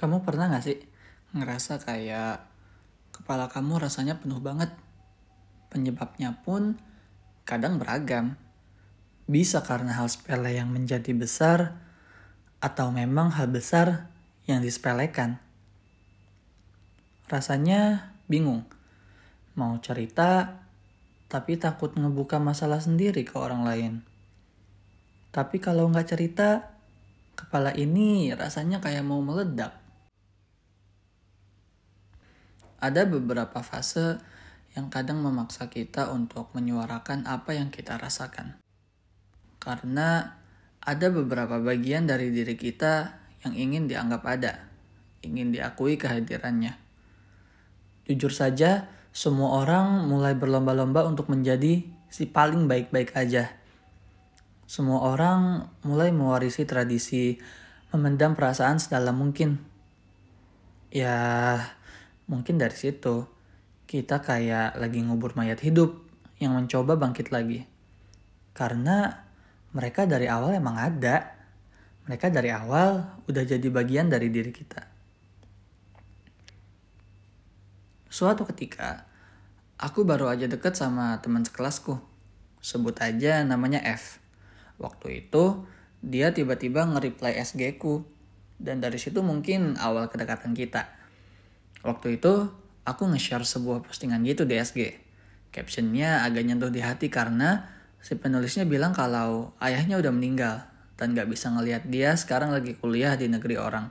Kamu pernah gak sih ngerasa kayak kepala kamu rasanya penuh banget? Penyebabnya pun kadang beragam. Bisa karena hal sepele yang menjadi besar, atau memang hal besar yang disepelekan. Rasanya bingung. Mau cerita, tapi takut ngebuka masalah sendiri ke orang lain. Tapi kalau nggak cerita, kepala ini rasanya kayak mau meledak. Ada beberapa fase yang kadang memaksa kita untuk menyuarakan apa yang kita rasakan. Karena ada beberapa bagian dari diri kita yang ingin dianggap ada, ingin diakui kehadirannya. Jujur saja, semua orang mulai berlomba-lomba untuk menjadi si paling baik-baik aja. Semua orang mulai mewarisi tradisi memendam perasaan sedalam mungkin. Ya, Mungkin dari situ kita kayak lagi ngubur mayat hidup yang mencoba bangkit lagi. Karena mereka dari awal emang ada. Mereka dari awal udah jadi bagian dari diri kita. Suatu ketika, aku baru aja deket sama teman sekelasku. Sebut aja namanya F. Waktu itu, dia tiba-tiba nge-reply SG ku. Dan dari situ mungkin awal kedekatan kita. Waktu itu aku nge-share sebuah postingan gitu di SG. Captionnya agak nyentuh di hati karena si penulisnya bilang kalau ayahnya udah meninggal dan gak bisa ngelihat dia sekarang lagi kuliah di negeri orang.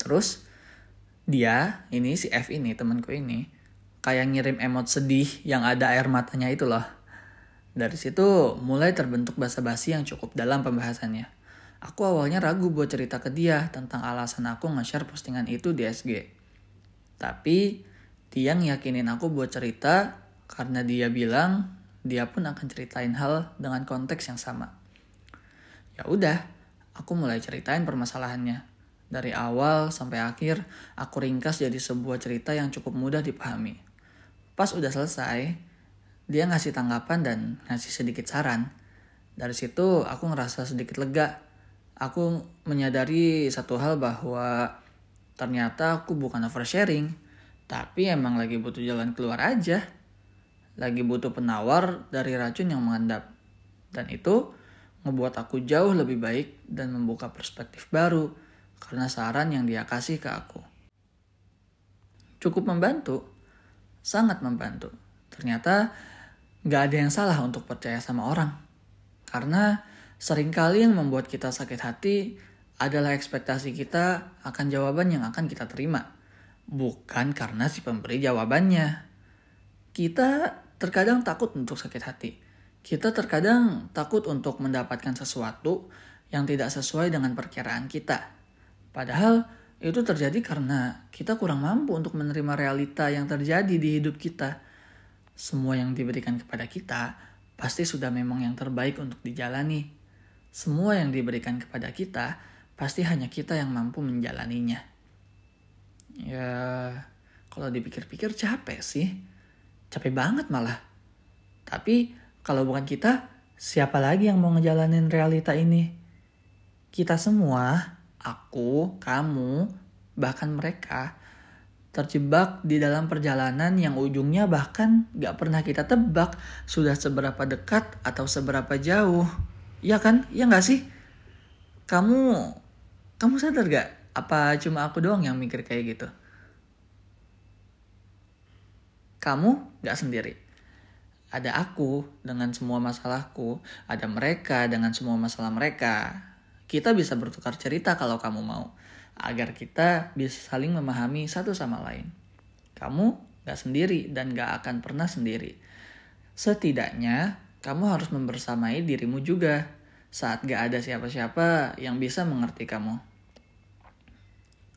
Terus dia, ini si F ini temanku ini, kayak ngirim emot sedih yang ada air matanya itu loh. Dari situ mulai terbentuk basa-basi yang cukup dalam pembahasannya. Aku awalnya ragu buat cerita ke dia tentang alasan aku nge-share postingan itu di SG. Tapi dia ngiyakinin aku buat cerita karena dia bilang dia pun akan ceritain hal dengan konteks yang sama. Ya udah, aku mulai ceritain permasalahannya. Dari awal sampai akhir, aku ringkas jadi sebuah cerita yang cukup mudah dipahami. Pas udah selesai, dia ngasih tanggapan dan ngasih sedikit saran. Dari situ aku ngerasa sedikit lega aku menyadari satu hal bahwa ternyata aku bukan oversharing, tapi emang lagi butuh jalan keluar aja. Lagi butuh penawar dari racun yang mengendap. Dan itu ngebuat aku jauh lebih baik dan membuka perspektif baru karena saran yang dia kasih ke aku. Cukup membantu, sangat membantu. Ternyata gak ada yang salah untuk percaya sama orang. Karena Seringkali yang membuat kita sakit hati adalah ekspektasi kita akan jawaban yang akan kita terima. Bukan karena si pemberi jawabannya. Kita terkadang takut untuk sakit hati. Kita terkadang takut untuk mendapatkan sesuatu yang tidak sesuai dengan perkiraan kita. Padahal itu terjadi karena kita kurang mampu untuk menerima realita yang terjadi di hidup kita. Semua yang diberikan kepada kita pasti sudah memang yang terbaik untuk dijalani semua yang diberikan kepada kita pasti hanya kita yang mampu menjalaninya. Ya, kalau dipikir-pikir capek sih. Capek banget malah. Tapi kalau bukan kita, siapa lagi yang mau ngejalanin realita ini? Kita semua, aku, kamu, bahkan mereka, terjebak di dalam perjalanan yang ujungnya bahkan gak pernah kita tebak sudah seberapa dekat atau seberapa jauh. Iya kan? Iya gak sih? Kamu kamu sadar gak? Apa cuma aku doang yang mikir kayak gitu? Kamu gak sendiri. Ada aku dengan semua masalahku, ada mereka dengan semua masalah mereka. Kita bisa bertukar cerita kalau kamu mau, agar kita bisa saling memahami satu sama lain. Kamu gak sendiri dan gak akan pernah sendiri. Setidaknya kamu harus membersamai dirimu juga saat gak ada siapa-siapa yang bisa mengerti kamu.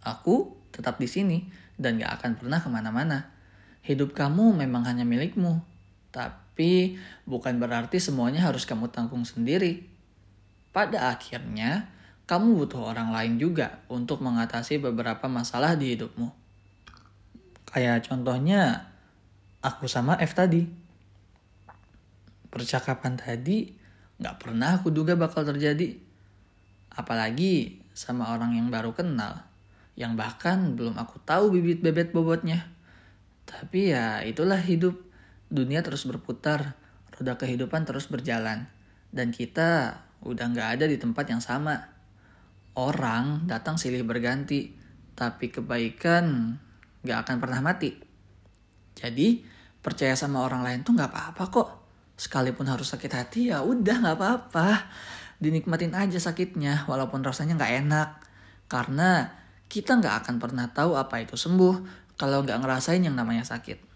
Aku tetap di sini dan gak akan pernah ke mana-mana. Hidup kamu memang hanya milikmu, tapi bukan berarti semuanya harus kamu tanggung sendiri. Pada akhirnya, kamu butuh orang lain juga untuk mengatasi beberapa masalah di hidupmu. Kayak contohnya, aku sama F tadi percakapan tadi gak pernah aku duga bakal terjadi. Apalagi sama orang yang baru kenal. yang bahkan belum aku tahu bibit bebet bobotnya. Tapi ya itulah hidup. Dunia terus berputar, roda kehidupan terus berjalan. Dan kita udah nggak ada di tempat yang sama. Orang datang silih berganti, tapi kebaikan nggak akan pernah mati. Jadi percaya sama orang lain tuh nggak apa-apa kok. Sekalipun harus sakit hati ya udah nggak apa-apa. Dinikmatin aja sakitnya walaupun rasanya nggak enak. Karena kita nggak akan pernah tahu apa itu sembuh kalau nggak ngerasain yang namanya sakit.